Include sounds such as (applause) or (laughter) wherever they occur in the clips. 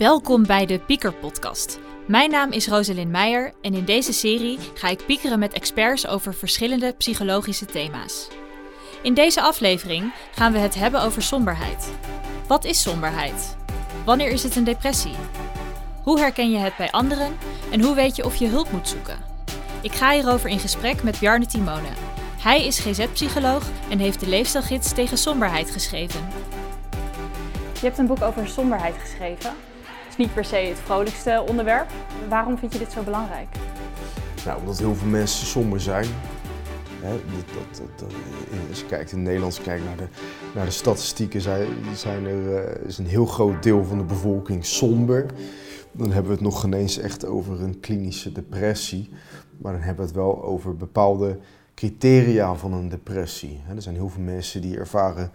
Welkom bij de Pieker Podcast. Mijn naam is Rosalind Meijer en in deze serie ga ik piekeren met experts over verschillende psychologische thema's. In deze aflevering gaan we het hebben over somberheid. Wat is somberheid? Wanneer is het een depressie? Hoe herken je het bij anderen en hoe weet je of je hulp moet zoeken? Ik ga hierover in gesprek met Bjarne Timone. Hij is GZ-psycholoog en heeft de leefstijlgids tegen somberheid geschreven. Je hebt een boek over somberheid geschreven. Is niet per se het vrolijkste onderwerp. Waarom vind je dit zo belangrijk? Nou, omdat heel veel mensen somber zijn. Dat, dat, dat, als je kijkt in Nederland, kijkt naar de, naar de statistieken, zijn, zijn er, uh, is een heel groot deel van de bevolking somber. Dan hebben we het nog geen eens echt over een klinische depressie. Maar dan hebben we het wel over bepaalde criteria van een depressie. Er zijn heel veel mensen die ervaren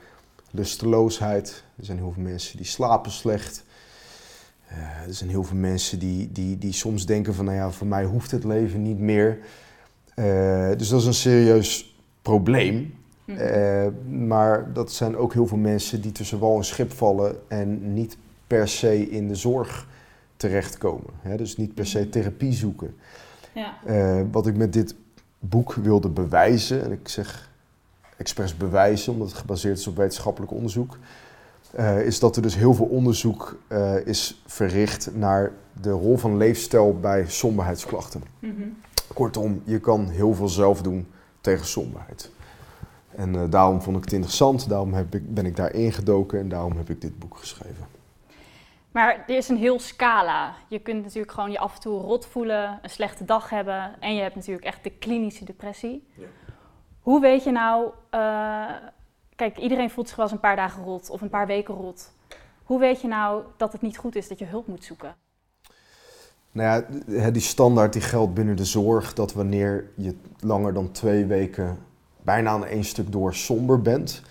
lusteloosheid. Er zijn heel veel mensen die slapen slecht. Uh, er zijn heel veel mensen die, die, die soms denken van, nou ja, voor mij hoeft het leven niet meer. Uh, dus dat is een serieus probleem. Uh, maar dat zijn ook heel veel mensen die tussen wal en schip vallen en niet per se in de zorg terechtkomen. Hè? Dus niet per se therapie zoeken. Ja. wat ik met dit boek wilde bewijzen, en ik zeg expres bewijzen, omdat het gebaseerd is op wetenschappelijk onderzoek, uh, is dat er dus heel veel onderzoek uh, is verricht naar de rol van leefstijl bij somberheidsklachten. Mm -hmm. Kortom, je kan heel veel zelf doen tegen somberheid. En uh, daarom vond ik het interessant, daarom heb ik, ben ik daar ingedoken en daarom heb ik dit boek geschreven. Maar er is een heel scala. Je kunt natuurlijk gewoon je af en toe rot voelen, een slechte dag hebben en je hebt natuurlijk echt de klinische depressie. Ja. Hoe weet je nou, kijk, iedereen voelt zich wel eens een paar dagen rot of een paar weken rot. Hoe weet je nou dat het niet goed is dat je hulp moet zoeken? Nou ja, die standaard die geldt binnen de zorg dat wanneer je langer dan twee weken bijna aan één stuk door somber bent,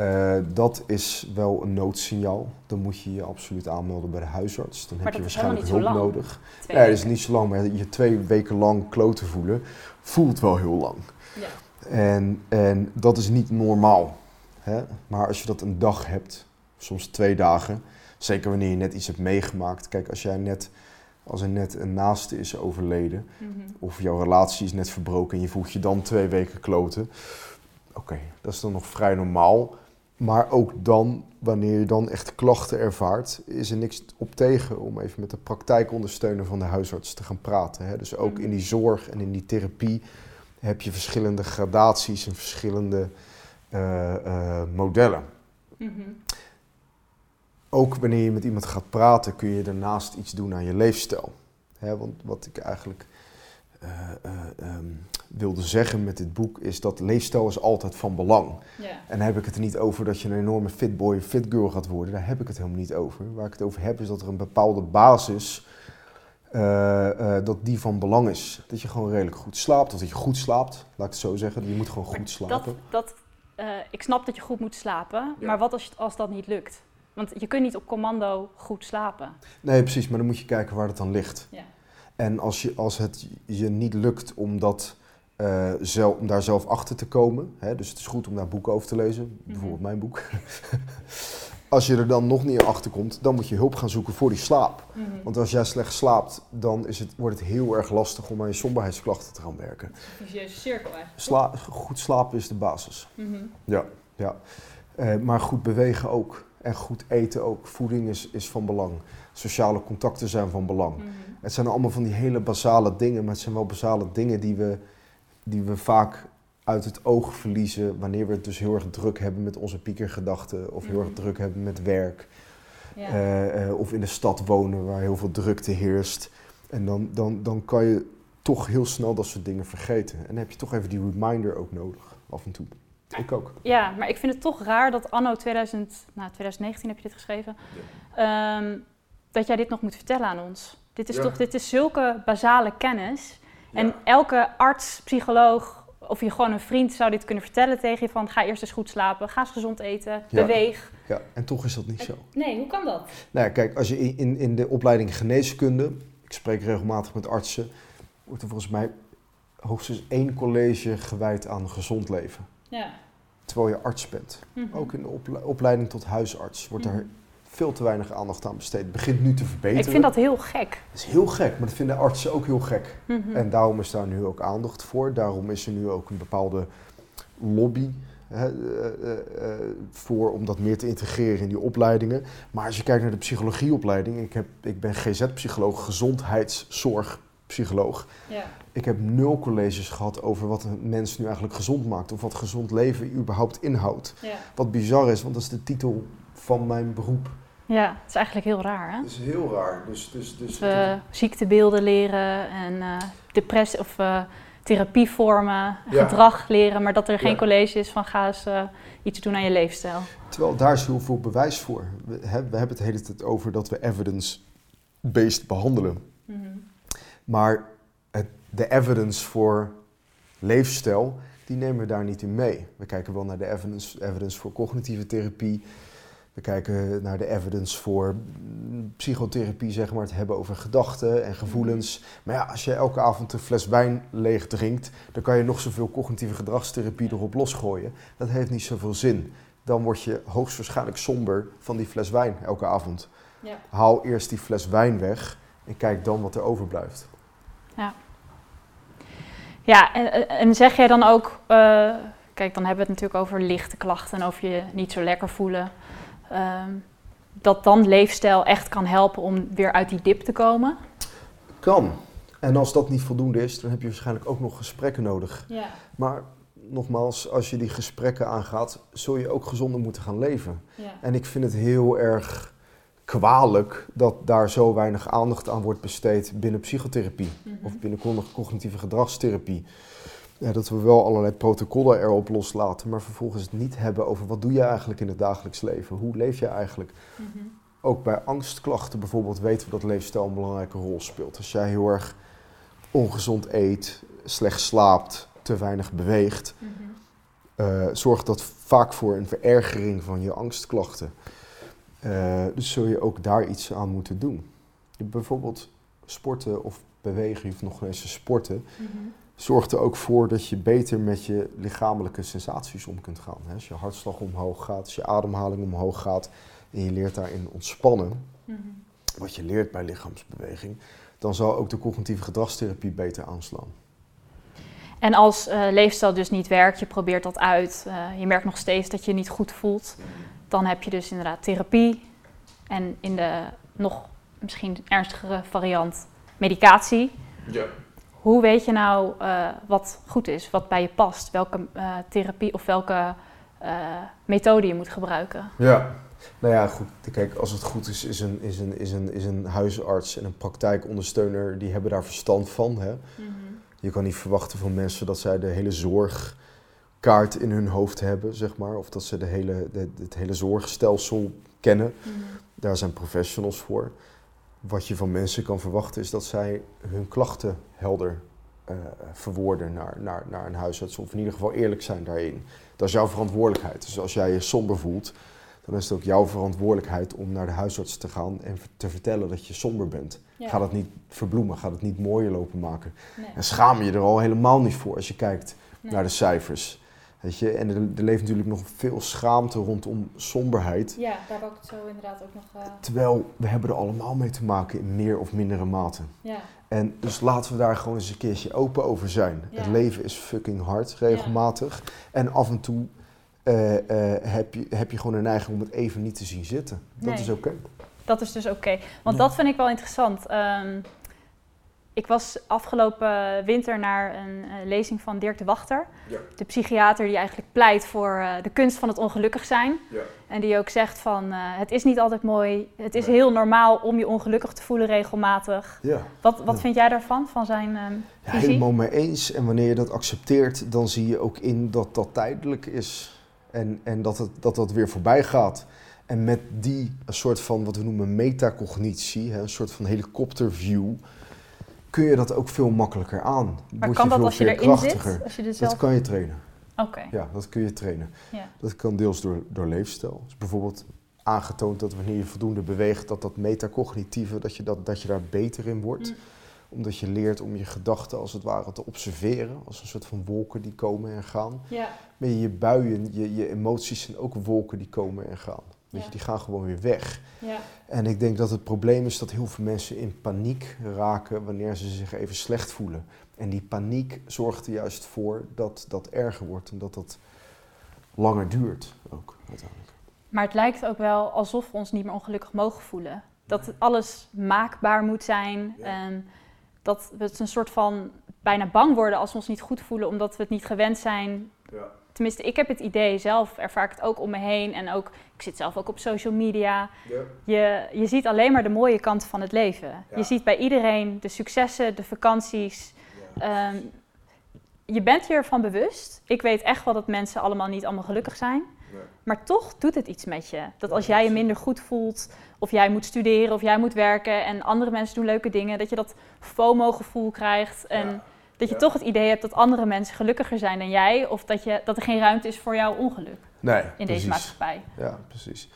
uh, dat is wel een noodsignaal. Dan moet je je absoluut aanmelden bij de huisarts. Dan maar heb je waarschijnlijk hulp lang. nodig. Ja, dat is niet zo lang, maar je twee weken lang kloten voelen voelt wel heel lang. Ja. En, en dat is niet normaal. Hè? Maar als je dat een dag hebt, soms twee dagen, zeker wanneer je net iets hebt meegemaakt. Kijk, als jij net, als er net een naaste is overleden, mm -hmm. of jouw relatie is net verbroken en je voelt je dan twee weken kloten. Oké, okay, dat is dan nog vrij normaal. Maar ook dan, wanneer je dan echt klachten ervaart, is er niks op tegen om even met de praktijkondersteuner van de huisarts te gaan praten. Hè? Dus ook in die zorg en in die therapie heb je verschillende gradaties en verschillende uh, uh, modellen. Mm -hmm. Ook wanneer je met iemand gaat praten, kun je daarnaast iets doen aan je leefstijl. Hè, want wat ik eigenlijk uh, um, wilde zeggen met dit boek is dat leefstijl is altijd van belang. Yeah. En dan heb ik het er niet over dat je een enorme fit boy of fit girl gaat worden. Daar heb ik het helemaal niet over. Waar ik het over heb is dat er een bepaalde basis uh, uh, dat die van belang is. Dat je gewoon redelijk goed slaapt, of dat je goed slaapt, laat ik het zo zeggen. Je moet gewoon goed slapen. Dat, dat, uh, ik snap dat je goed moet slapen, ja. maar wat als, als dat niet lukt? Want je kunt niet op commando goed slapen. Nee, precies, maar dan moet je kijken waar het dan ligt. Ja. En als, je, als het je niet lukt om, dat, zelf, om daar zelf achter te komen, hè, dus het is goed om daar boeken over te lezen, mm -hmm. bijvoorbeeld mijn boek. (laughs) Als je er dan nog niet achter komt, dan moet je hulp gaan zoeken voor die slaap. Mm -hmm. Want als jij slecht slaapt, dan is het, wordt het heel erg lastig om aan je somberheidsklachten te gaan werken. Vicieuze cirkel eigenlijk. Sla goed slapen is de basis. Mm -hmm. Ja, ja. Uh, maar goed bewegen ook. En goed eten ook. Voeding is, is van belang. Sociale contacten zijn van belang. Mm -hmm. Het zijn allemaal van die hele basale dingen, maar het zijn wel basale dingen die we, die we vaak uit het oog verliezen wanneer we het dus heel erg druk hebben met onze piekergedachten of heel erg druk hebben met werk. Ja. Uh, uh, of in de stad wonen waar heel veel drukte heerst. En dan, dan, dan kan je toch heel snel dat soort dingen vergeten. En dan heb je toch even die reminder ook nodig, af en toe. Ik ook. Ja, maar ik vind het toch raar dat anno 2000, nou, 2019 heb je dit geschreven, ja. um, dat jij dit nog moet vertellen aan ons. Dit is ja. toch, dit is zulke basale kennis. En elke arts, psycholoog, of je gewoon een vriend zou dit kunnen vertellen tegen je van ga eerst eens goed slapen, ga eens gezond eten, ja. beweeg. Ja, en toch is dat niet zo. Nee, hoe kan dat? Nou ja, kijk, als je in, in de opleiding geneeskunde, ik spreek regelmatig met artsen, wordt er volgens mij hoogstens één college gewijd aan gezond leven. Ja. Terwijl je arts bent. Mm -hmm. Ook in de ople opleiding tot huisarts wordt mm -hmm. Veel te weinig aandacht aan besteed. Het begint nu te verbeteren. Ik vind dat heel gek. Dat is heel gek, maar dat vinden artsen ook heel gek. Mhm. En daarom is daar nu ook aandacht voor. Daarom is er nu ook een bepaalde lobby hè, eh, eh, eh, voor om dat meer te integreren in die opleidingen. Maar als je kijkt naar de psychologieopleiding, ik, heb, ik ben GZ-psycholoog, gezondheidszorgpsycholoog. Ja. Ik heb nul colleges gehad over wat een mens nu eigenlijk gezond maakt. Of wat gezond leven überhaupt inhoudt. Ja. Wat bizar is, want dat is de titel van mijn beroep. ja, het is eigenlijk heel raar, hè? Dat is heel raar. Dus, dus, dus, Dat we ziektebeelden leren en eh depressie of eh, therapievormen, Ja. gedrag leren, maar dat er geen Ja. college is van ga eens eh, iets doen aan je leefstijl. Terwijl daar is heel veel bewijs voor. We, we hebben het de hele tijd over dat we evidence-based behandelen. Maar het, de evidence voor leefstijl, die nemen we daar niet in mee. We kijken wel naar de evidence, evidence voor cognitieve therapie. We kijken naar de evidence voor psychotherapie, zeg maar, het hebben over gedachten en gevoelens. Maar ja, als je elke avond een fles wijn leeg drinkt, dan kan je nog zoveel cognitieve gedragstherapie erop losgooien. Dat heeft niet zoveel zin. Dan word je hoogstwaarschijnlijk somber van die fles wijn elke avond. Ja. Haal eerst die fles wijn weg en kijk dan wat er overblijft. Ja, en, en zeg jij dan ook, eh, kijk, dan hebben we het natuurlijk over lichte klachten en over je niet zo lekker voelen. Ehm, dat dan leefstijl echt kan helpen om weer uit die dip te komen? Kan. En als dat niet voldoende is, dan heb je waarschijnlijk ook nog gesprekken nodig. Ja. Maar nogmaals, als je die gesprekken aangaat, zul je ook gezonder moeten gaan leven. ja. En ik vind het heel erg kwalijk dat daar zo weinig aandacht aan wordt besteed binnen psychotherapie of binnen cogn- cognitieve gedragstherapie. Ja, dat we wel allerlei protocollen erop loslaten, maar vervolgens het niet hebben over wat doe je eigenlijk in het dagelijks leven? Hoe leef je eigenlijk? Ook bij angstklachten bijvoorbeeld weten we dat leefstijl een belangrijke rol speelt. Als jij heel erg ongezond eet, slecht slaapt, te weinig beweegt, eh, zorgt dat vaak voor een verergering van je angstklachten. Eh, dus zul je ook daar iets aan moeten doen. Bijvoorbeeld sporten of bewegen, je hoeft nog eens te sporten, zorgt er ook voor dat je beter met je lichamelijke sensaties om kunt gaan. Hè? Als je hartslag omhoog gaat, als je ademhaling omhoog gaat en je leert daarin ontspannen, wat je leert bij lichaamsbeweging, dan zal ook de cognitieve gedragstherapie beter aanslaan. En als eh, leefstijl dus niet werkt, je probeert dat uit, eh, je merkt nog steeds dat je je niet goed voelt, dan heb je dus inderdaad therapie en in de nog misschien ernstigere variant medicatie. Ja. Hoe weet je nou eh, wat goed is, wat bij je past, welke eh, therapie of welke eh, methode je moet gebruiken? Ja. Nou ja, goed. Kijk, als het goed is, is een, is een, is een, is een huisarts en een praktijkondersteuner, die hebben daar verstand van. Hè? Je kan niet verwachten van mensen dat zij de hele zorgkaart in hun hoofd hebben, zeg maar. Of dat ze de hele, de, het hele zorgstelsel kennen. Daar zijn professionals voor. Wat je van mensen kan verwachten is dat zij hun klachten helder eh, verwoorden naar, naar, naar een huisarts. Of in ieder geval eerlijk zijn daarin. Dat is jouw verantwoordelijkheid. Dus als jij je somber voelt, dan is het ook jouw verantwoordelijkheid om naar de huisarts te gaan en te vertellen dat je somber bent. Ga dat niet verbloemen, ga het niet mooier lopen maken. En schaam je er al helemaal niet voor als je kijkt naar de cijfers. Weet je? En er, er leeft natuurlijk nog veel schaamte rondom somberheid. Ja, daar wou ik het zo inderdaad ook nog. Terwijl we hebben er allemaal mee te maken in meer of mindere mate. ja. En dus laten we daar gewoon eens een keertje open over zijn. Ja. Het leven is fucking hard, regelmatig. En af en toe eh, eh, heb, je, heb je gewoon een neiging om het even niet te zien zitten. Dat Nee. is oké. Dat is dus oké. Want Ja. dat vind ik wel interessant. Ehm, ik was afgelopen winter naar een eh, lezing van Dirk de Wachter. Ja. De psychiater die eigenlijk pleit voor eh, de kunst van het ongelukkig zijn. Ja. En die ook zegt van eh, het is niet altijd mooi. Het is Nee. heel normaal om je ongelukkig te voelen regelmatig. Ja. Wat, wat vind jij daarvan, van zijn ehm, Ja, helemaal mee eens. En wanneer je dat accepteert, dan zie je ook in dat dat tijdelijk is. En, en dat, het, dat dat weer voorbij gaat. En met die een soort van wat we noemen metacognitie, hè, een soort van helikopterview, kun je dat ook veel makkelijker aan. Maar Word kan dat veel als je erin zit? Als je er Dat zelf... kan je trainen. Oké, Ja, dat kun je trainen. ja. Dat kan deels door, door leefstijl. Dus bijvoorbeeld aangetoond dat wanneer je voldoende beweegt, dat dat metacognitieve, dat je, dat, dat je daar beter in wordt. Mm. Omdat je leert om je gedachten als het ware te observeren, als een soort van wolken die komen en gaan. ja. Maar je buien, je, je emoties zijn ook wolken die komen en gaan. Weet je, die gaan gewoon weer weg. Ja. En ik denk dat het probleem is dat heel veel mensen in paniek raken wanneer ze zich even slecht voelen. En die paniek zorgt er juist voor dat dat erger wordt en dat dat langer duurt ook uiteindelijk. Maar het lijkt ook wel alsof we ons niet meer ongelukkig mogen voelen. Dat alles maakbaar moet zijn. Ja. En dat we het een soort van bijna bang worden als we ons niet goed voelen, omdat we het niet gewend zijn. Ja. Tenminste, ik heb het idee, zelf ervaar ik het ook om me heen. En ook, ik zit zelf ook op social media. Je, je ziet alleen maar de mooie kanten van het leven. Ja. Je ziet bij iedereen de successen, de vakanties. Ehm, je bent je ervan bewust. Ik weet echt wel dat mensen allemaal niet allemaal gelukkig zijn. Maar toch doet het iets met je. Dat als jij je minder goed voelt, of jij moet studeren, of jij moet werken en andere mensen doen leuke dingen, dat je dat FOMO-gevoel krijgt. En Ja. Dat je Ja. toch het idee hebt dat andere mensen gelukkiger zijn dan jij, of dat, je, dat er geen ruimte is voor jouw ongeluk Nee, in precies. deze maatschappij. Ja, precies.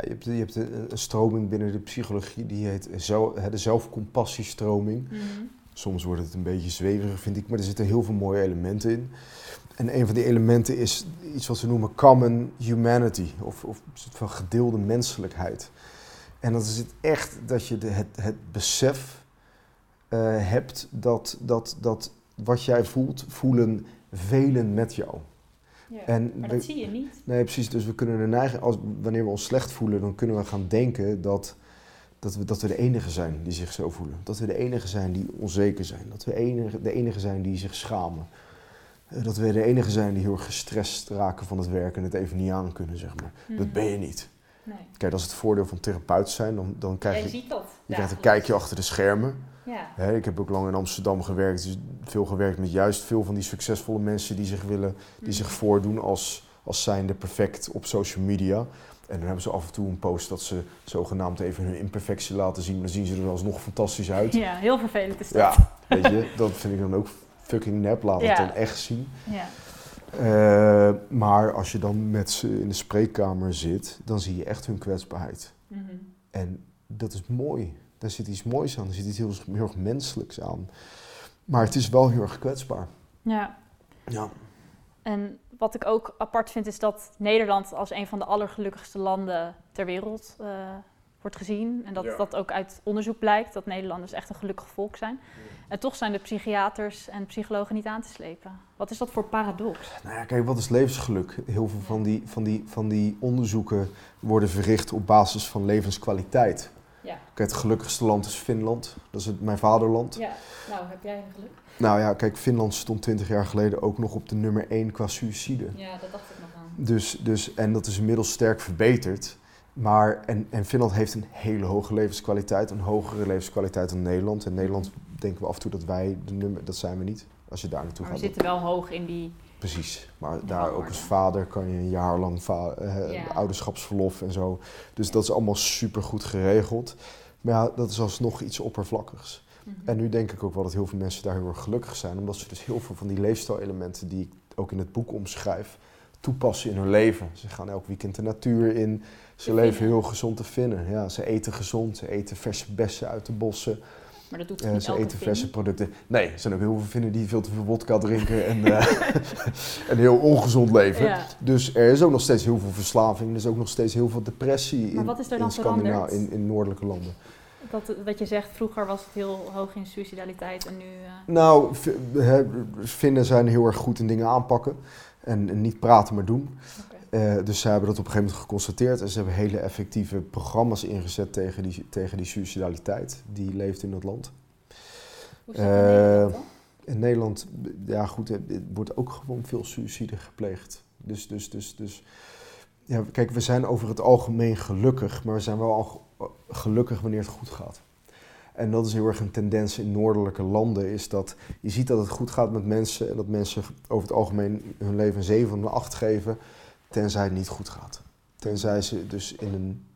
Je hebt, je hebt een, een stroming binnen de psychologie die heet de zelfcompassiestroming. Soms wordt het een beetje zweverig, vind ik, maar er zitten heel veel mooie elementen in. En een van die elementen is iets wat we noemen common humanity, of, of een soort van gedeelde menselijkheid. En dat is het echt dat je de, het, het besef eh, hebt dat, dat, dat wat jij voelt, voelen velen met jou. En maar we- dat zie je niet. Nee, precies. Dus we kunnen de neiging, als, wanneer we ons slecht voelen, dan kunnen we gaan denken dat, dat, we, dat we de enige zijn die zich zo voelen. Dat we de enige zijn die onzeker zijn. Dat we enige, de enige zijn die zich schamen. Eh, Dat we de enige zijn die heel erg gestrest raken van het werk en het even niet aan kunnen, zeg maar. Dat Mhm. ben je niet. Nee. Kijk, dat is het voordeel van therapeut zijn. Dan, dan krijg je, ziet dat. je krijgt een kijkje achter de schermen. Ja. Hè, ik heb ook lang in Amsterdam gewerkt, dus veel gewerkt met juist veel van die succesvolle mensen die zich willen, die zich voordoen als, als zijnde perfect op social media. En dan hebben ze af en toe een post dat ze zogenaamd even hun imperfectie laten zien, maar dan zien ze er alsnog fantastisch uit. Ja, heel vervelend is dat. Ja, weet je, dat vind ik dan ook fucking nep, laat het Ja. dan echt zien. Ja. Eh, maar als je dan met ze in de spreekkamer zit, dan zie je echt hun kwetsbaarheid. Mhm. En dat is mooi. Daar zit iets moois aan. Er zit iets heel, heel erg menselijks aan. Maar het is wel heel erg kwetsbaar. ja. Ja. En wat ik ook apart vind is dat Nederland als een van de allergelukkigste landen ter wereld eh, wordt gezien. En dat Ja. dat ook uit onderzoek blijkt, dat Nederlanders echt een gelukkig volk zijn. En toch zijn de psychiaters en psychologen niet aan te slepen. Wat is dat voor paradox? Nou ja, kijk, wat is levensgeluk? Heel veel van die, van, die, van die onderzoeken worden verricht op basis van levenskwaliteit. Ja. Kijk, het gelukkigste land is Finland. Dat is het, mijn vaderland. Ja, nou heb jij geluk? Nou ja, kijk, Finland stond 20 jaar geleden ook nog op de nummer 1 qua suïcide. Ja, dat dacht ik nog aan. Dus, dus, en dat is inmiddels sterk verbeterd. Maar, en, en Finland heeft een hele hoge levenskwaliteit, een hogere levenskwaliteit dan Nederland. En Nederland denken we af en toe dat wij de nummer, dat zijn we niet. Als je daar naartoe Maar we gaat. zitten wel hoog in die... Precies. Maar daar ook als vader kan je een jaar lang eh, Ja. ouderschapsverlof en zo. Dus dat is allemaal super goed geregeld. Maar ja, dat is alsnog iets oppervlakkigs. En nu denk ik ook wel dat heel veel mensen daar heel erg gelukkig zijn. Omdat ze dus heel veel van die leefstijlelementen die ik ook in het boek omschrijf, toepassen in hun leven. Ze gaan elk weekend de natuur in. Ze leven heel gezond te vinden. Ja, ze eten gezond. Ze eten verse bessen uit de bossen. Maar dat doet Eh, niet ze eten verse producten. Nee, er zijn ook heel veel vinden die veel te veel wodka drinken en eh, (laughs) een heel ongezond leven. Ja. Dus er is ook nog steeds heel veel verslaving. Er is ook nog steeds heel veel depressie Maar in, wat is er in, dan Scandina- veranderd? in, in noordelijke landen. Dat, wat je zegt, vroeger was het heel hoog in suicidaliteit en nu... eh, Nou, v- hè, Finnen zijn heel erg goed in dingen aanpakken. En, en niet praten, maar doen. Eh, dus zij hebben dat op een gegeven moment geconstateerd. En ze hebben hele effectieve programma's ingezet tegen die, tegen die suicidaliteit die leeft in dat land. Hoe is dat in Nederland dan? In Nederland, ja goed, er wordt ook gewoon veel suïcide gepleegd. Dus, dus, dus, dus, ja, kijk, we zijn over het algemeen gelukkig, maar we zijn wel al ge- gelukkig wanneer het goed gaat. En dat is heel erg een tendens in noordelijke landen, is dat je ziet dat het goed gaat met mensen en dat mensen over het algemeen hun leven een 7 of een 8 geven, tenzij het niet goed gaat. Tenzij ze dus in een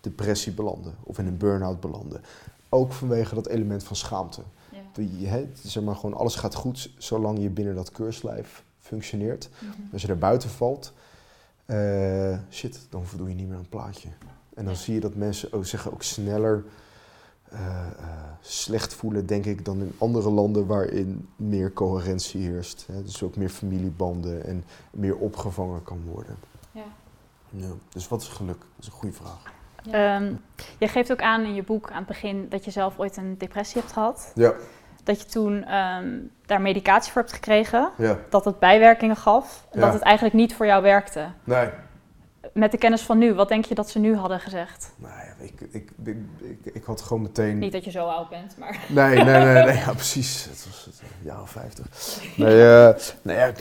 depressie belanden of in een burn-out belanden. Ook vanwege dat element van schaamte. Ja. Die, zeg maar gewoon alles gaat goed zolang je binnen dat keurslijf functioneert. Mhm. Als je er buiten valt, eh, shit, dan voldoe je niet meer aan het plaatje. En dan zie je dat mensen ook, zich ook sneller eh, eh, slecht voelen, denk ik, dan in andere landen waarin meer coherentie heerst. Hè. Dus ook meer familiebanden en meer opgevangen kan worden. Ja. Ja, dus wat is geluk? Dat is een goede vraag. Ehm, je geeft ook aan in je boek aan het begin dat je zelf ooit een depressie hebt gehad. Ja. Dat je toen ehm, daar medicatie voor hebt gekregen. Ja. Dat het bijwerkingen gaf. En Ja. dat het eigenlijk niet voor jou werkte. Nee. Met de kennis van nu, wat denk je dat ze nu hadden gezegd? Nou ja, ik, ik, ik, ik, ik had gewoon meteen... Niet dat je zo oud bent, maar... Nee, nee, nee, nee, (laughs) ja, precies. Het was het, een jaar of 50. Nee, eh, nou ja,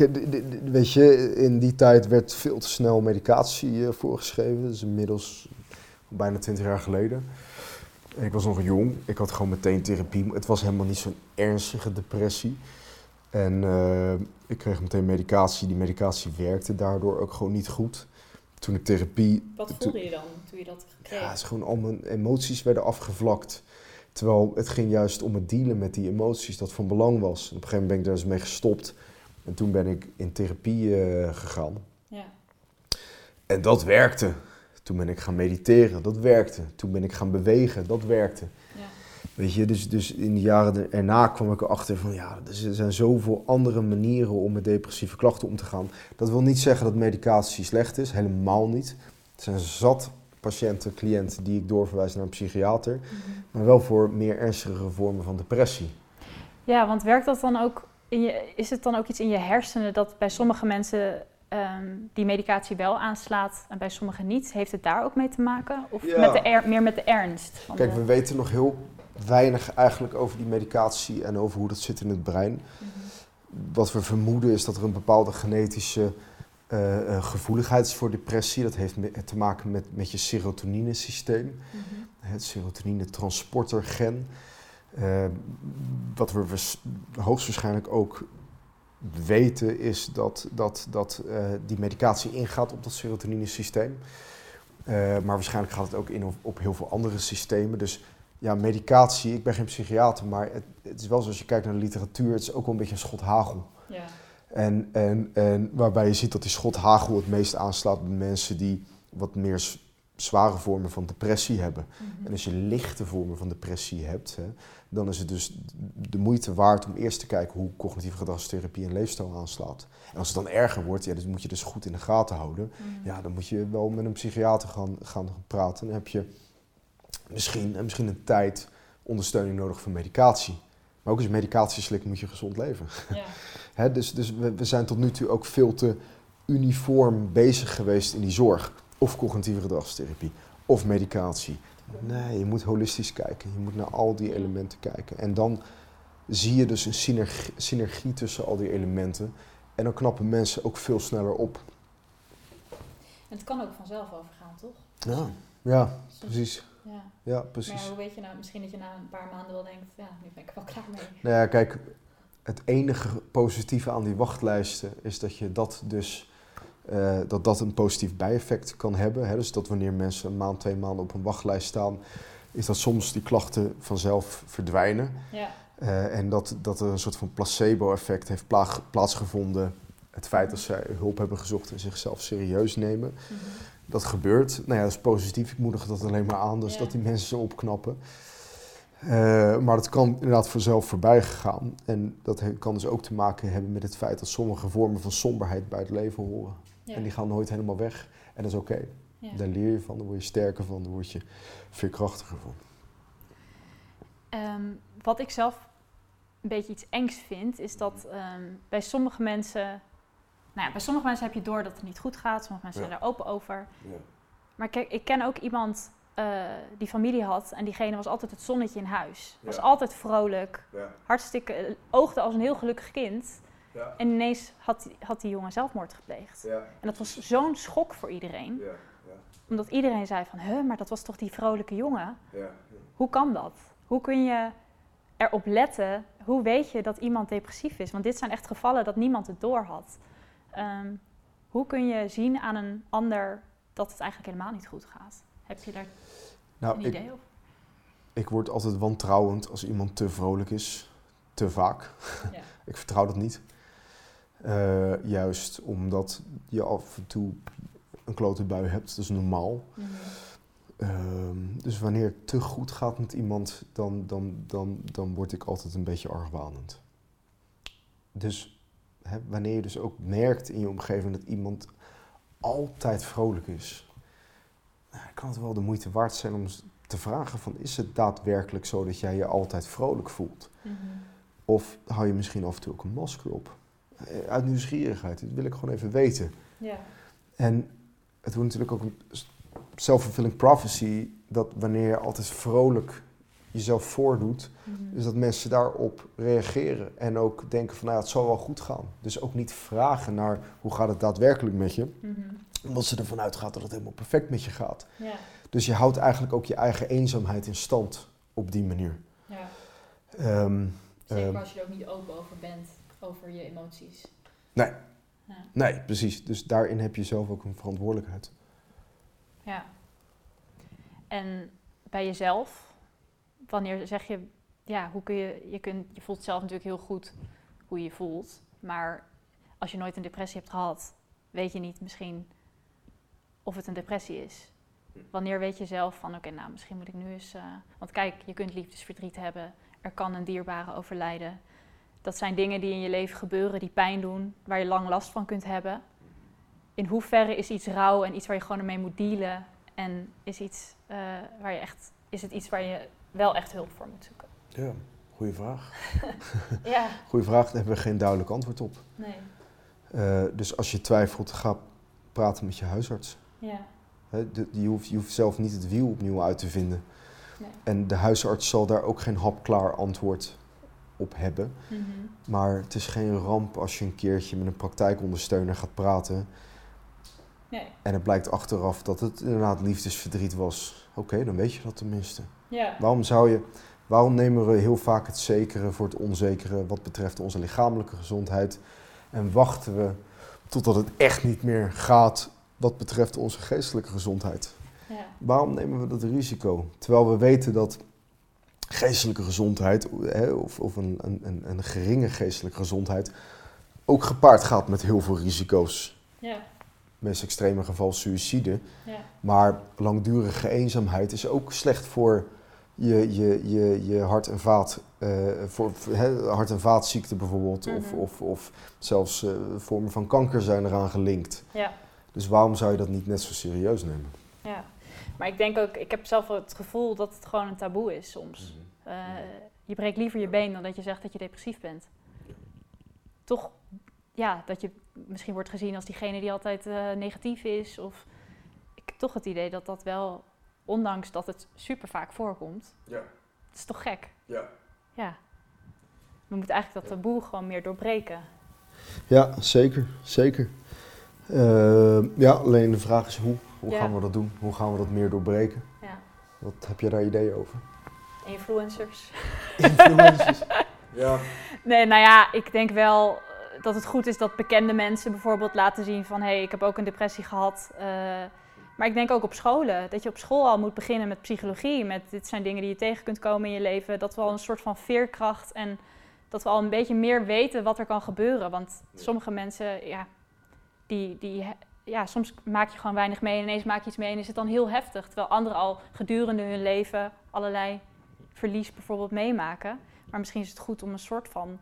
weet je, in die tijd werd veel te snel medicatie eh, voorgeschreven. Is inmiddels bijna 20 jaar geleden. Ik was nog jong, ik had gewoon meteen therapie. Het was helemaal niet zo'n ernstige depressie. En eh, ik kreeg meteen medicatie. Die medicatie werkte daardoor ook gewoon niet goed. Toen ik therapie Wat voelde je dan toen je dat kreeg? ja, het is gewoon al mijn emoties werden afgevlakt. Terwijl het ging juist om het dealen met die emoties dat van belang was. En op een gegeven moment ben ik daar dus mee gestopt. En toen ben ik in therapie eh, gegaan. Ja. En dat werkte. Toen ben ik gaan mediteren, dat werkte. Toen ben ik gaan bewegen, dat werkte. Weet je, dus, dus in de jaren erna kwam ik erachter van ja, er zijn zoveel andere manieren om met depressieve klachten om te gaan. Dat wil niet zeggen dat medicatie slecht is, helemaal niet. Er zijn zat patiënten, cliënten die ik doorverwijs naar een psychiater, maar wel voor meer ernstige vormen van depressie. Ja, want werkt dat dan ook in je, is het dan ook iets in je hersenen dat bij sommige mensen ehm, die medicatie wel aanslaat en bij sommigen niet? Heeft het daar ook mee te maken? Of Ja. met de er, meer met de ernst? van Kijk, de- we weten nog heel weinig eigenlijk over die medicatie en over hoe dat zit in het brein. Mhm. Wat we vermoeden is dat er een bepaalde genetische eh, eh, gevoeligheid is voor depressie. Dat heeft te maken met, met je serotoninesysteem. Mhm. Het serotonine-transportergen. Eh, wat we waars- hoogstwaarschijnlijk ook weten is dat, dat, dat die medicatie ingaat op dat serotoninesysteem. Maar waarschijnlijk gaat het ook in op, op heel veel andere systemen. Dus ja, medicatie, ik ben geen psychiater, maar het, het is wel zoals je kijkt naar de literatuur, het is ook wel een beetje een schot hagel. Ja. En, en, en waarbij je ziet dat die schot hagel het meest aanslaat bij mensen die wat meer zware vormen van depressie hebben. Mhm. En als je lichte vormen van depressie hebt, hè, dan is het dus de moeite waard om eerst te kijken hoe cognitieve gedragstherapie en leefstijl aanslaat. En als het dan erger wordt, ja, dan moet je dus goed in de gaten houden. Mhm. Ja, dan moet je wel met een psychiater gaan, gaan praten. Dan heb je misschien, en misschien een tijd ondersteuning nodig voor medicatie. Maar ook als je medicatie slikt, moet je gezond leven. Ja. (laughs) Hè, dus dus we, we zijn tot nu toe ook veel te uniform bezig geweest in die zorg. Of cognitieve gedragstherapie, of medicatie. Nee, je moet holistisch kijken. Je moet naar al die elementen kijken. En dan zie je dus een synergie, synergie tussen al die elementen. En dan knappen mensen ook veel sneller op. En het kan ook vanzelf overgaan, toch? Ja, ja precies. Ja. Ja, Maar precies. hoe weet je nou, misschien dat je na een paar maanden wel denkt, ja, nu ben ik wel klaar mee. Nou ja, kijk, het enige positieve aan die wachtlijsten is dat je dat dus eh, dat dat een positief bijeffect kan hebben. Hè? Dus dat wanneer mensen een maand, twee maanden op een wachtlijst staan, is dat soms die klachten vanzelf verdwijnen. Ja. Eh, en dat, dat er een soort van placebo-effect heeft pla- plaatsgevonden. Het feit dat zij hulp hebben gezocht en zichzelf serieus nemen. Mhm. Dat gebeurt. Nou ja, dat is positief. Ik moedig dat alleen maar aan, dus Ja. dat die mensen zo opknappen. Eh, maar dat kan inderdaad vanzelf voorbij gegaan. En dat kan dus ook te maken hebben met het feit dat sommige vormen van somberheid bij het leven horen. Ja. En die gaan nooit helemaal weg. En dat is oké. Ja. Daar leer je van, daar word je sterker van, daar word je veerkrachtiger van. Ehm, wat ik zelf een beetje iets engs vind, is dat ehm, bij sommige mensen. Nou ja, bij sommige mensen heb je door dat het niet goed gaat. Sommige mensen Ja. zijn daar open over. Maar kijk, ik ken ook iemand eh, die familie had en diegene was altijd het zonnetje in huis. Was Ja. altijd vrolijk, Ja. hartstikke, eh, oogde als een heel gelukkig kind. Ja. En ineens had, die- had die jongen zelfmoord gepleegd. Ja. En dat was zo'n schok voor iedereen. Ja. Omdat iedereen zei van, huh, maar dat was toch die vrolijke jongen? Ja. Hoe kan dat? Hoe kun je erop letten? Hoe weet je dat iemand depressief is? Want dit zijn echt gevallen dat niemand het door had. Ehm, hoe kun je zien aan een ander dat het eigenlijk helemaal niet goed gaat? Heb je daar Nou, een ik, idee over? ik word altijd wantrouwend als iemand te vrolijk is. Te vaak. Ja. (laughs) ik vertrouw dat niet. Eh, juist omdat je af en toe een klote bui hebt, dat is normaal. Mhm. Ehm, dus wanneer het te goed gaat met iemand, dan, dan, dan, dan word ik altijd een beetje argwanend. Dus hè, wanneer je dus ook merkt in je omgeving dat iemand altijd vrolijk is, kan het wel de moeite waard zijn om te vragen van is het daadwerkelijk zo dat jij je altijd vrolijk voelt? Mhm. Of hou je misschien af en toe ook een masker op? Eh, Uit nieuwsgierigheid, dat wil ik gewoon even weten. Ja. En het wordt natuurlijk ook een self-fulfilling prophecy dat wanneer je altijd vrolijk jezelf voordoet, is dat mensen daarop reageren en ook denken van nou, het zal wel goed gaan. Dus ook niet vragen naar hoe gaat het daadwerkelijk met je, Mhm. omdat ze ervan uitgaat dat het helemaal perfect met je gaat. Ja. Dus je houdt eigenlijk ook je eigen eenzaamheid in stand op die manier. ja. Ehm, Zeker ehm, als je er ook niet open over bent, over je emoties. Nee. Ja. nee, precies. Dus daarin heb je zelf ook een verantwoordelijkheid. ja. En bij jezelf, wanneer zeg je, ja, hoe kun je, je, kunt, je voelt zelf natuurlijk heel goed hoe je je voelt. Maar als je nooit een depressie hebt gehad, weet je niet misschien of het een depressie is. Wanneer weet je zelf van, oké, nou, misschien moet ik nu eens... eh, want kijk, je kunt liefdesverdriet hebben. Er kan een dierbare overlijden. Dat zijn dingen die in je leven gebeuren, die pijn doen, waar je lang last van kunt hebben. In hoeverre is iets rouw en iets waar je gewoon mee moet dealen? En is, iets, eh, waar je echt, is het iets waar je wel echt hulp voor moet zoeken? Ja, goede vraag. (laughs) Ja, Goeie vraag, daar hebben we geen duidelijk antwoord op. nee. Eh, dus als je twijfelt, ga praten met je huisarts. Ja, de- je, hoeft, je hoeft zelf niet het wiel opnieuw uit te vinden. nee. En de huisarts zal daar ook geen hapklaar antwoord op hebben. Mhm. Maar het is geen ramp als je een keertje met een praktijkondersteuner gaat praten. Nee. En het blijkt achteraf dat het inderdaad liefdesverdriet was. Oké, dan weet je dat tenminste. Ja. Waarom zou je... Waarom nemen we heel vaak het zekere voor het onzekere wat betreft onze lichamelijke gezondheid? En wachten we totdat het echt niet meer gaat wat betreft onze geestelijke gezondheid? Ja. Waarom nemen we dat risico? Terwijl we weten dat geestelijke gezondheid, hè, of, of een, een, een, een geringe geestelijke gezondheid, ook gepaard gaat met heel veel risico's. Ja. Meest extreme geval suïcide. Ja. Maar langdurige eenzaamheid is ook slecht voor je, je, je, je hart- en vaat, eh, voor, hart- en vaatziekte bijvoorbeeld, of, Mhm. of, of zelfs eh, vormen van kanker zijn eraan gelinkt. Ja. Dus waarom zou je dat niet net zo serieus nemen? Ja. Maar ik denk ook, ik heb zelf het gevoel dat het gewoon een taboe is soms. Eh, je breekt liever je been dan dat je zegt dat je depressief bent. Toch, ja, dat je misschien wordt gezien als diegene die altijd negatief is. Of ik heb toch het idee dat dat wel, ondanks dat het super vaak voorkomt, Ja. het is toch gek. Ja. Ja. We moeten eigenlijk dat taboe gewoon meer doorbreken. Ja, zeker, zeker. Eh, ja, alleen de vraag is hoe. Hoe Ja. gaan we dat doen? Hoe gaan we dat meer doorbreken? Ja. Wat heb je daar ideeën over? Influencers. (laughs) Influencers. (laughs) ja. Nee, nou ja, ik denk wel dat het goed is dat bekende mensen bijvoorbeeld laten zien van... hé, hey, ik heb ook een depressie gehad. Eh, maar ik denk ook op scholen. Dat je op school al moet beginnen met psychologie. Met dit zijn dingen die je tegen kunt komen in je leven. Dat we al een soort van veerkracht en dat we al een beetje meer weten wat er kan gebeuren. Want sommige mensen, ja, die, die, ja, soms maak je gewoon weinig mee en ineens maak je iets mee en is het dan heel heftig. Terwijl anderen al gedurende hun leven allerlei verlies bijvoorbeeld meemaken. Maar misschien is het goed om een soort van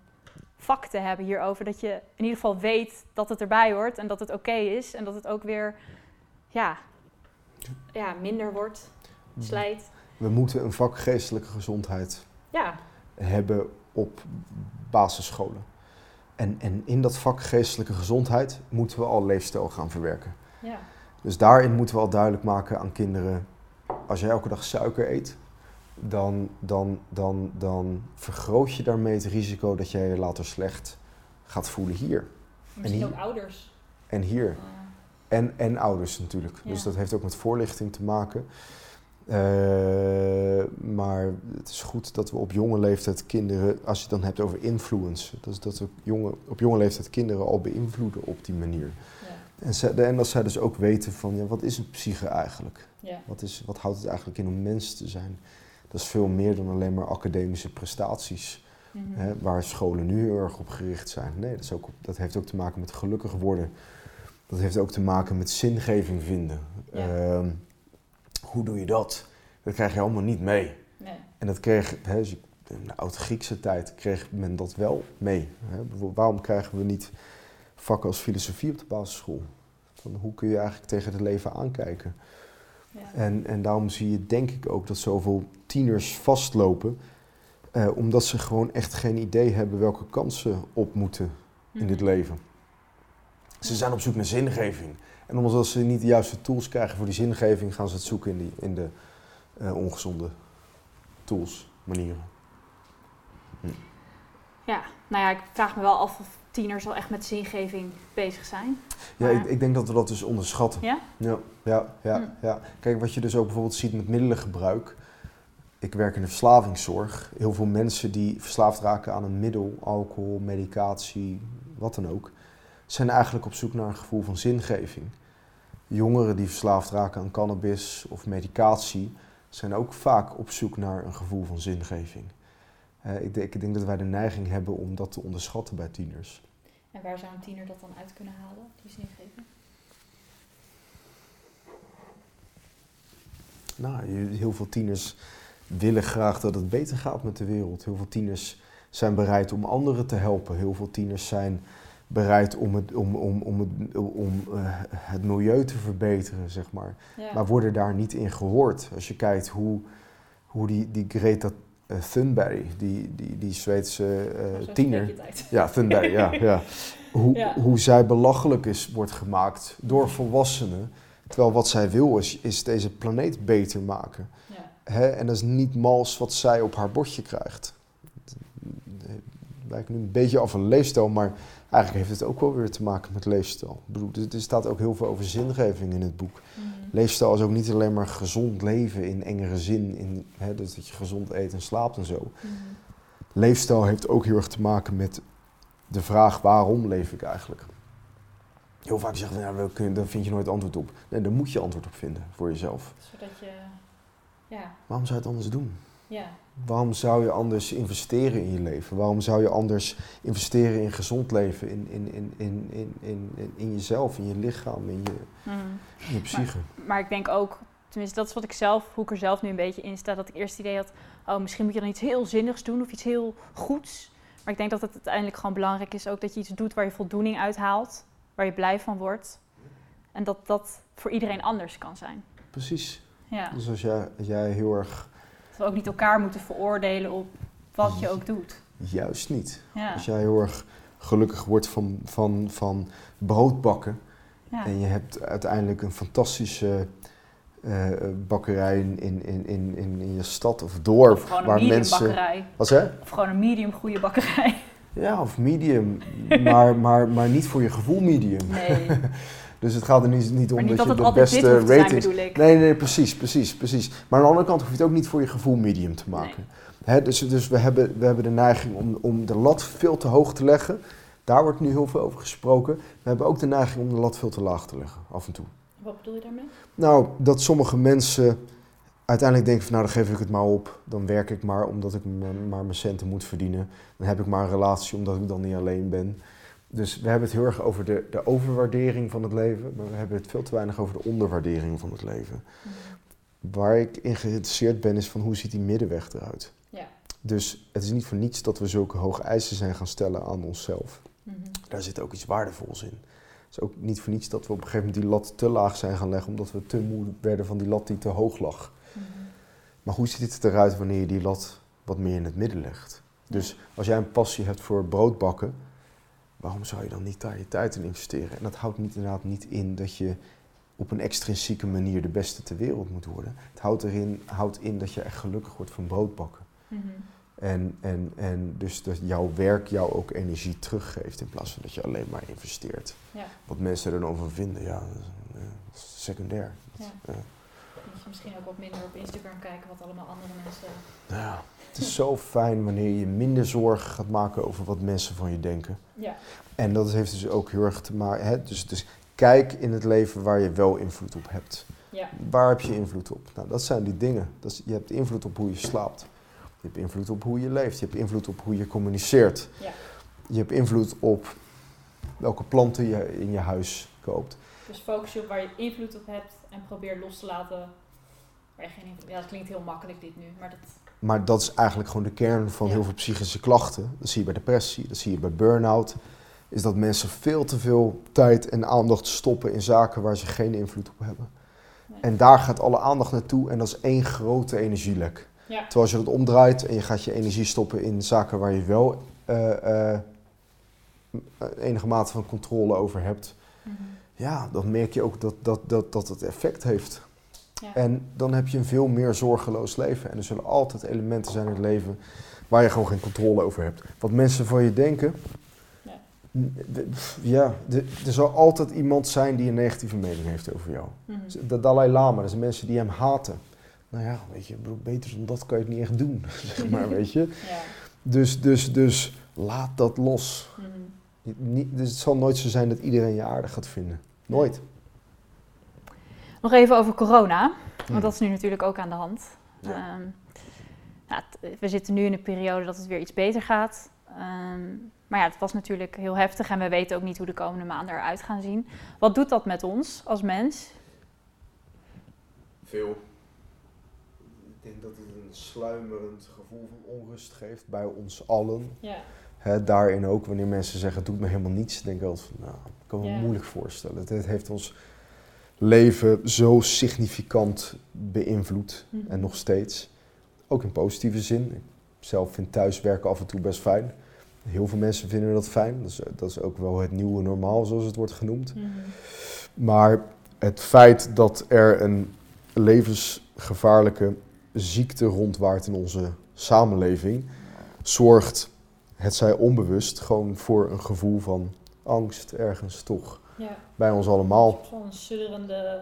vak te hebben hierover. Dat je in ieder geval weet dat het erbij hoort en dat het oké is. En dat het ook weer ja, ja, minder wordt, slijt. We moeten een vak geestelijke gezondheid Ja, hebben op basisscholen. En, en in dat vak geestelijke gezondheid moeten we al leefstijl gaan verwerken. ja, Dus daarin moeten we al duidelijk maken aan kinderen: als jij elke dag suiker eet, dan, dan, dan, dan vergroot je daarmee het risico dat jij je later slecht gaat voelen hier misschien hier- ook ouders. en hier. En, en ouders natuurlijk. Ja. Dus dat heeft ook met voorlichting te maken. Eh, maar het is goed dat we op jonge leeftijd kinderen, als je het dan hebt over influence, dat, is dat we jonge, op jonge leeftijd kinderen al beïnvloeden op die manier. ja, En, ze, en dat zij dus ook weten van, ja, wat is een psyche eigenlijk? ja, Wat, is, wat houdt het eigenlijk in om mens te zijn? Dat is veel meer dan alleen maar academische prestaties, mhm. hè, waar scholen nu heel erg op gericht zijn. Nee, dat, is ook, dat heeft ook te maken met gelukkig worden. Dat heeft ook te maken met zingeving vinden. Ja. Ehm, hoe doe je dat? Dat krijg je allemaal niet mee. Nee. En dat kreeg, hè, in de oud-Griekse tijd kreeg men dat wel mee. Hè. Waarom krijgen we niet vakken als filosofie op de basisschool? Van hoe kun je eigenlijk tegen het leven aankijken? Ja. En, en daarom zie je denk ik ook dat zoveel tieners vastlopen. Uh, omdat ze gewoon echt geen idee hebben welke kansen op moeten in dit mhm. leven. Ze zijn op zoek naar zingeving. En omdat ze niet de juiste tools krijgen voor die zingeving, gaan ze het zoeken in, die, in de uh, ongezonde tools, manieren. Hm. Ja, nou ja, ik vraag me wel af of tieners al echt met zingeving bezig zijn. Ja, ik, ik, denk dat we dat dus onderschatten. Ja? Ja, ja, ja, hm. ja. Kijk, wat je dus ook bijvoorbeeld ziet met middelengebruik. Ik werk in de verslavingszorg. Heel veel mensen die verslaafd raken aan een middel, alcohol, medicatie, wat dan ook, zijn eigenlijk op zoek naar een gevoel van zingeving. Jongeren die verslaafd raken aan cannabis of medicatie zijn ook vaak op zoek naar een gevoel van zingeving. Uh, ik, denk, ik, denk, dat wij de neiging hebben om dat te onderschatten bij tieners. En waar zou een tiener dat dan uit kunnen halen, die zingeving? Nou, heel veel tieners willen graag dat het beter gaat met de wereld. Heel veel tieners zijn bereid om anderen te helpen. Heel veel tieners zijn bereid om het, om, om, om het, om, uh, het milieu te verbeteren, zeg maar. Maar worden daar niet in gehoord. Als je kijkt hoe, hoe die, die Greta uh, Thunberg, die, die, die Zweedse uh, tiener... Ja, Thunberg, ja. (laughs) ja. Hoe, ja. hoe zij belachelijk is, wordt gemaakt door volwassenen. Terwijl wat zij wil is, is deze planeet beter maken. Ja. Hè? En dat is niet mals wat zij op haar bordje krijgt. Het lijkt nu een beetje af een leefstijl, maar eigenlijk heeft het ook wel weer te maken met leefstijl. Ik bedoel, er staat ook heel veel over zingeving in het boek. Mm. Leefstijl is ook niet alleen maar gezond leven in engere zin, in, hè, dus dat je gezond eet en slaapt en zo. Mm. Leefstijl heeft ook heel erg te maken met de vraag waarom leef ik eigenlijk. Heel vaak zeggen we, ja, daar vind je nooit antwoord op. Nee, daar moet je antwoord op vinden voor jezelf. Zodat je, ja. Waarom zou je het anders doen? Ja. Waarom zou je anders investeren in je leven? Waarom zou je anders investeren in gezond leven, in, in, in, in, in, in, in jezelf, in je lichaam, in je, mm. in je psyche? Maar, maar, ik denk ook, tenminste dat is wat ik zelf, hoe ik er zelf nu een beetje in sta, dat ik eerst het idee had, oh misschien moet je dan iets heel zinnigs doen of iets heel goeds. Maar ik denk dat het uiteindelijk gewoon belangrijk is ook dat je iets doet waar je voldoening uit haalt, waar je blij van wordt. En dat dat voor iedereen anders kan zijn. Precies. Ja. Dus als jij, als jij heel erg dat we ook niet elkaar moeten veroordelen op wat je ook doet. Juist niet. Als jij heel erg gelukkig wordt van, van, van brood bakken ja. en je hebt uiteindelijk een fantastische uh, bakkerij in, in, in, in, in je stad of dorp. Of gewoon een medium mensen... bakkerij. Wat hè? Of gewoon een medium goede bakkerij. Ja, of medium, maar, maar, maar niet voor je gevoel medium. Nee. (laughs) Dus het gaat er niet, niet om niet dat, je de beste rating. Nee, nee, precies, precies, precies. Maar aan de andere kant hoef je het ook niet voor je gevoel medium te maken. dus dus we, hebben, we hebben de neiging om, om de lat veel te hoog te leggen. Daar wordt nu heel veel over gesproken. We hebben ook de neiging om de lat veel te laag te leggen, af en toe. Wat bedoel je daarmee? Nou, dat sommige mensen uiteindelijk denken van nou, dan geef ik het maar op. Dan werk ik maar omdat ik maar mijn centen moet verdienen. Dan heb ik maar een relatie omdat ik dan niet alleen ben. Dus we hebben het heel erg over de, de overwaardering van het leven, maar we hebben het veel te weinig over de onderwaardering van het leven. Mhm. Waar ik in geïnteresseerd ben is van hoe ziet die middenweg eruit. Ja. Dus het is niet voor niets dat we zulke hoge eisen zijn gaan stellen aan onszelf. Mm Daar zit ook iets waardevols in. Het is ook niet voor niets dat we op een gegeven moment die lat te laag zijn gaan leggen, omdat we te moe werden van die lat die te hoog lag. Mhm. Maar hoe ziet het eruit wanneer je die lat wat meer in het midden legt? Dus als jij een passie hebt voor broodbakken, waarom zou je dan niet daar je tijd in investeren? En dat houdt niet, inderdaad niet in dat je op een extrinsieke manier de beste ter wereld moet worden. Het houdt, erin, houdt in dat je echt gelukkig wordt van broodbakken. Mm en, en, en dus dat jouw werk jou ook energie teruggeeft in plaats van dat je alleen maar investeert. Ja. Wat mensen er dan van vinden, ja, dat is secundair. Ja. Moet je misschien ook wat minder op Instagram kijken wat allemaal andere mensen... Ja. Het is zo fijn wanneer je minder zorgen gaat maken over wat mensen van je denken. Ja. En dat heeft dus ook heel erg te maken. Hè? Dus, dus kijk in het leven waar je wel invloed op hebt. Ja. Waar heb je invloed op? Nou, dat zijn die dingen. Dat is, je hebt invloed op hoe je slaapt. Je hebt invloed op hoe je leeft. Je hebt invloed op hoe je communiceert. Ja. Je hebt invloed op welke planten je in je huis koopt. Dus focus je op waar je invloed op hebt en probeer los te laten waar je geen invloed Ja, dat klinkt heel makkelijk dit nu, maar dat maar dat is eigenlijk gewoon de kern van heel veel psychische klachten. Dat zie je bij depressie, dat zie je bij burn-out. Is dat mensen veel te veel tijd en aandacht stoppen in zaken waar ze geen invloed op hebben. En daar gaat alle aandacht naartoe en dat is één grote energielek. Ja. Terwijl als je dat omdraait en je gaat je energie stoppen in zaken waar je wel eh, eh, enige mate van controle over hebt, Mhm. ja, dan merk je ook dat, dat, dat, dat het effect heeft. Ja. En dan heb je een veel meer zorgeloos leven. En er zullen altijd elementen zijn in het leven waar je gewoon geen controle over hebt. Wat mensen van je denken. Ja. er zal altijd iemand zijn die een negatieve mening heeft over jou. Mhm. De Dalai Lama, dat zijn mensen die hem haten. Nou ja, weet je, beter dan dat kan je het niet echt doen, (laughs) zeg maar, weet je. (laughs) Ja. Dus, dus, dus laat dat los. Mhm. Niet, dus het zal nooit zo zijn dat iedereen je aardig gaat vinden. Nooit. Nog even over corona, Hmm. want dat is nu natuurlijk ook aan de hand. Ja. Ehm, nou, het- we zitten nu in een periode dat het weer iets beter gaat. Ehm, maar ja, het was natuurlijk heel heftig en we weten ook niet hoe de komende maanden eruit gaan zien. Wat doet dat met ons als mens? Veel. Ik denk dat het een sluimerend gevoel van onrust geeft bij ons allen. Ja. Hè, daarin ook, wanneer mensen zeggen, het doet me helemaal niets, denk ik altijd van, nou, ik kan me Ja. moeilijk voorstellen. Het, het heeft ons leven zo significant beïnvloed Mhm. en nog steeds. Ook in positieve zin. Ik zelf vind thuiswerken af en toe best fijn. Heel veel mensen vinden dat fijn. Dat is, dat is ook wel het nieuwe normaal, zoals het wordt genoemd. Mhm. Maar het feit dat er een levensgevaarlijke ziekte rondwaart in onze samenleving, zorgt, het zij onbewust, gewoon voor een gevoel van angst ergens toch. Ja, Bij ons allemaal. van een sudderende...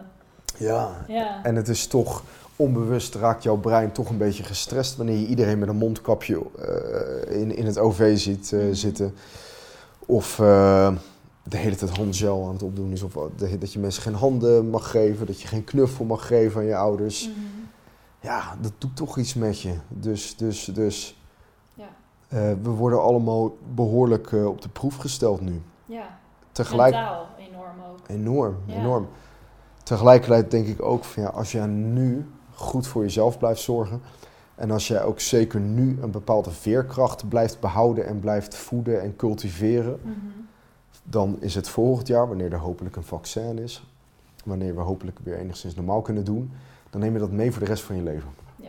Ja. Ja. En het is toch, onbewust raakt jouw brein toch een beetje gestrest wanneer je iedereen met een mondkapje eh, in, in het OV ziet eh, Mhm. zitten. Of eh, de hele tijd handgel aan het opdoen is. Of de- dat je mensen geen handen mag geven. Dat je geen knuffel mag geven aan je ouders. Mhm. Ja, dat doet toch iets met je. Dus, dus, dus Ja. we worden allemaal behoorlijk eh, op de proef gesteld nu. ja. Tegelijk, Mentaal enorm enorm, Ja. enorm. Tegelijkertijd denk ik ook van ja, als jij nu goed voor jezelf blijft zorgen. En als jij ook zeker nu een bepaalde veerkracht blijft behouden en blijft voeden en cultiveren. Mhm. Dan is het volgend jaar, wanneer er hopelijk een vaccin is. Wanneer we hopelijk weer enigszins normaal kunnen doen. Dan neem je dat mee voor de rest van je leven. Ja.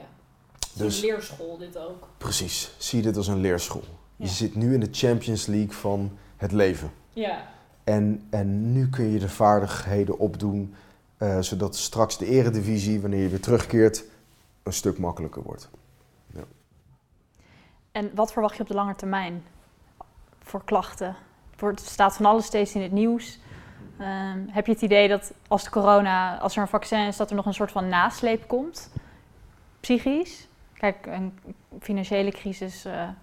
Dus- Dus leerschool dit ook. Precies. Zie dit als een leerschool. Ja. Je zit nu in de Champions League van het leven. Ja. En, en nu kun je de vaardigheden opdoen, eh, zodat straks de eredivisie, wanneer je weer terugkeert, een stuk makkelijker wordt. En wat verwacht je op de lange termijn voor klachten? Er staat van alles steeds in het nieuws. Ehm, heb je het idee dat als de corona, als er een vaccin is, dat er nog een soort van nasleep komt? Psychisch? Kijk, een financiële crisis eh, Ja,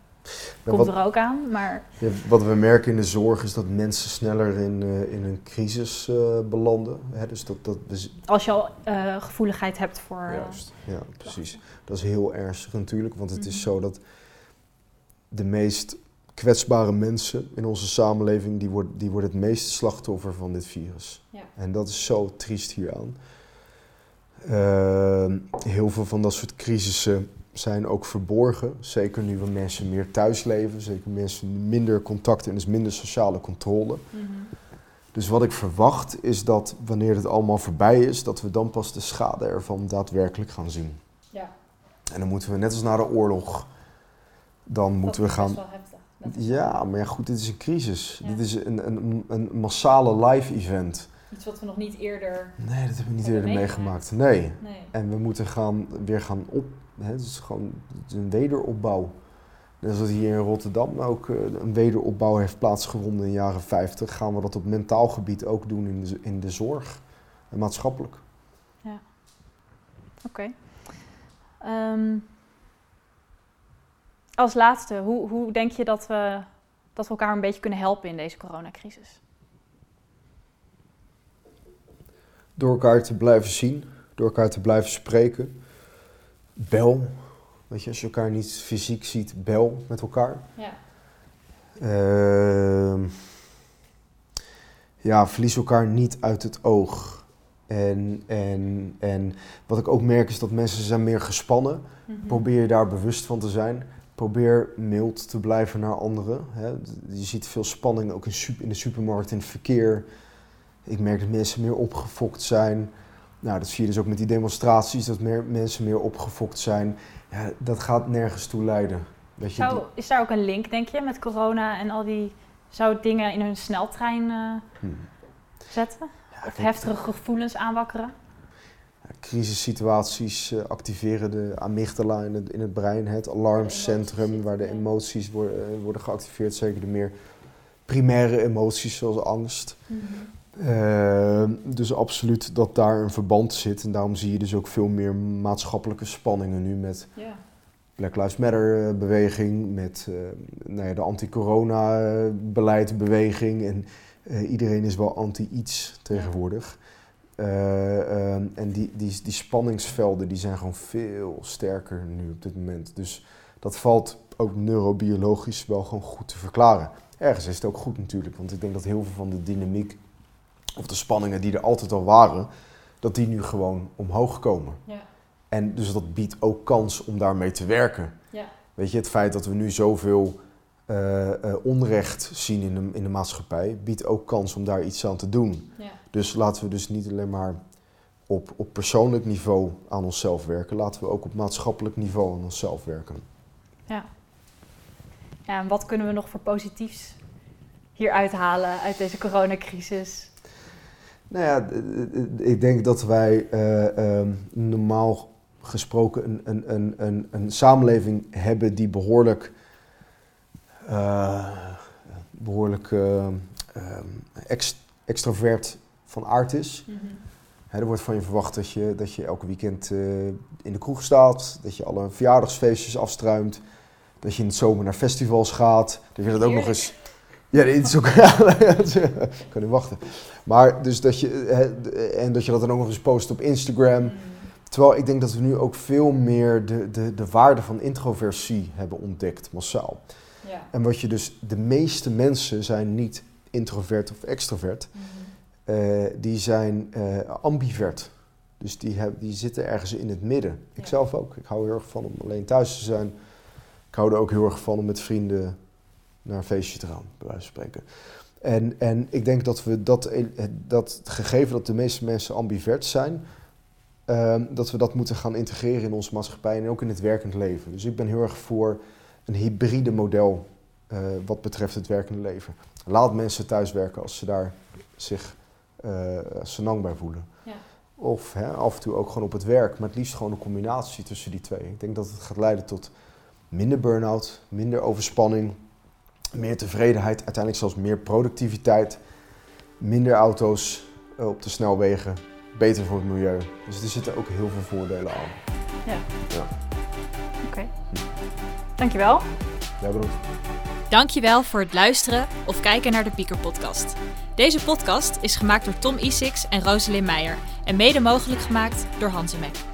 komt wat, er ook aan, maar ja, wat we merken in de zorg is dat mensen sneller in, eh, in een crisis eh, belanden. Hè, dus dat, dat als je al eh, gevoeligheid hebt voor... Juist, ja, precies. Dat is heel ernstig natuurlijk, want het is Mhm. zo dat de meest kwetsbare mensen in onze samenleving, die worden, die worden het meeste slachtoffer van dit virus. Ja. En dat is zo triest hieraan. Ehm, heel veel van dat soort crisissen zijn ook verborgen. Zeker nu we mensen meer thuis leven, zeker mensen minder contact en dus minder sociale controle. mhm. Dus wat ik verwacht is dat wanneer het allemaal voorbij is, dat we dan pas de schade ervan daadwerkelijk gaan zien. Ja, En dan moeten we net als na de oorlog, dan moeten we dat gaan. Ja, maar ja, goed, dit is een crisis. Ja. Dit is een, een, een massale live event. Iets wat we nog niet eerder... Nee, dat hebben we niet eerder meegemaakt. meegemaakt. Nee. Nee. En we moeten gaan, weer gaan op. Hè, het is gewoon het is een wederopbouw. Net als dat hier in Rotterdam ook eh, een wederopbouw heeft plaatsgevonden in de jaren 50, gaan we dat op mentaal gebied ook doen in de, in de zorg en maatschappelijk. Oké. Ehm, als laatste, hoe, hoe denk je dat we, dat we elkaar een beetje kunnen helpen in deze coronacrisis? Door elkaar te blijven zien, door elkaar te blijven spreken. Bel. Weet je, als je elkaar niet fysiek ziet, bel met elkaar. Ja. Ehm, ja, verlies elkaar niet uit het oog. En, en, en wat ik ook merk is dat mensen zijn meer gespannen. Mhm. Probeer je daar bewust van te zijn. Probeer mild te blijven naar anderen. Hè. Je ziet veel spanning ook in, in de supermarkt, in het verkeer. Ik merk dat mensen meer opgefokt zijn. Nou, dat zie je dus ook met die demonstraties, dat meer, mensen meer opgefokt zijn. Ja, dat gaat nergens toe leiden. Je, Zou, is daar ook een link, denk je, met corona en al die... Zou dingen in hun sneltrein uh, hmm. zetten? of heftige gevoelens aanwakkeren? crisissituaties uh, activeren de amygdala in het, in het brein, het alarmcentrum waar de emoties worden, worden geactiveerd, zeker de meer primaire emoties zoals angst. Mhm. Uh, dus absoluut dat daar een verband zit. En daarom zie je dus ook veel meer maatschappelijke spanningen nu met Black Lives Matter eh, beweging, met uh, nou ja, de anti-corona beleidbeweging. En iedereen is wel anti-iets tegenwoordig. Ehm, en die, die, die spanningsvelden die zijn gewoon veel sterker nu op dit moment. Dus dat valt ook neurobiologisch wel gewoon goed te verklaren. Ergens is het ook goed natuurlijk, want ik denk dat heel veel van de dynamiek of de spanningen die er altijd al waren, dat die nu gewoon omhoog komen. Ja. En dus dat biedt ook kans om daarmee te werken. Ja. Weet je, het feit dat we nu zoveel uh, uh, onrecht zien in de, in de maatschappij, biedt ook kans om daar iets aan te doen. Ja. Dus laten we dus niet alleen maar op, op persoonlijk niveau aan onszelf werken, laten we ook op maatschappelijk niveau aan onszelf werken. Ja. Ja, en wat kunnen we nog voor positiefs hier uithalen uit deze coronacrisis? Nou ja, ik denk dat wij uh, um, normaal gesproken een, een, een, een, een samenleving hebben die behoorlijk, uh, behoorlijk uh, ex, extrovert van aard is. Mm -hmm. er wordt van je verwacht dat je, dat je elke weekend in de kroeg staat, dat je alle verjaardagsfeestjes afstruimt, dat je in het zomer naar festivals gaat, dat je dat ook nog eens ja, dit is ook. (laughs) ik kan niet wachten. Maar dus dat je. En dat je dat dan ook nog eens post op Instagram. Terwijl ik denk dat we nu ook veel meer de, de, de waarde van introversie hebben ontdekt, massaal. Ja. En wat je dus. De meeste mensen zijn niet introvert of extrovert. Mm. Uh, die zijn uh, ambivert. Dus die, heb, die zitten ergens in het midden. Ik zelf ook. Ik hou heel erg van om alleen thuis te zijn. Ik hou er ook heel erg van om met vrienden naar een feestje te gaan, bij wijze van spreken. En, en ik denk dat we dat, dat gegeven dat de meeste mensen ambivert zijn, ehm, dat we dat moeten gaan integreren in onze maatschappij en ook in het werkend leven. Dus ik ben heel erg voor een hybride model uh, wat betreft het werkende leven. Laat mensen thuiswerken als ze daar zich uh, senang bij voelen. Ja. Of hè, af en toe ook gewoon op het werk, maar het liefst gewoon een combinatie tussen die twee. Ik denk dat het gaat leiden tot minder burn-out, minder overspanning, meer tevredenheid, uiteindelijk zelfs meer productiviteit, minder auto's eh, op de snelwegen, beter voor het milieu. Dus er zitten ook heel veel voordelen aan. Ja. ja. Oké. Okay. Dankjewel. Ja, bedankt. Dankjewel voor het luisteren of kijken naar de Pieker podcast. Deze podcast is gemaakt door Tom Isix en Rosalind Meijer en mede mogelijk gemaakt door Hansemek.